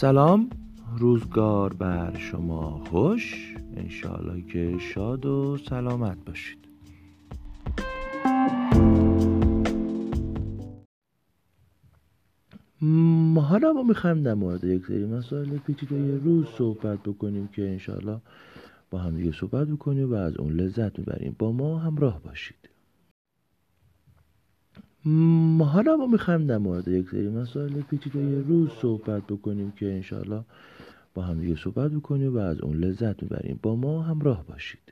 سلام روزگار بر شما خوش انشاءالله که شاد و سلامت باشید حالا ما میخوایم در مورد یک سری مسائل پیچیده روز صحبت بکنیم که انشاءالله با هم دیگه صحبت بکنیم و از اون لذت میبریم با ما همراه باشید حالا ما میخوایم در مورد یک سری مسائل پیچیده روز صحبت بکنیم که انشالله با هم دیگه صحبت بکنیم و از اون لذت میبریم با ما همراه باشید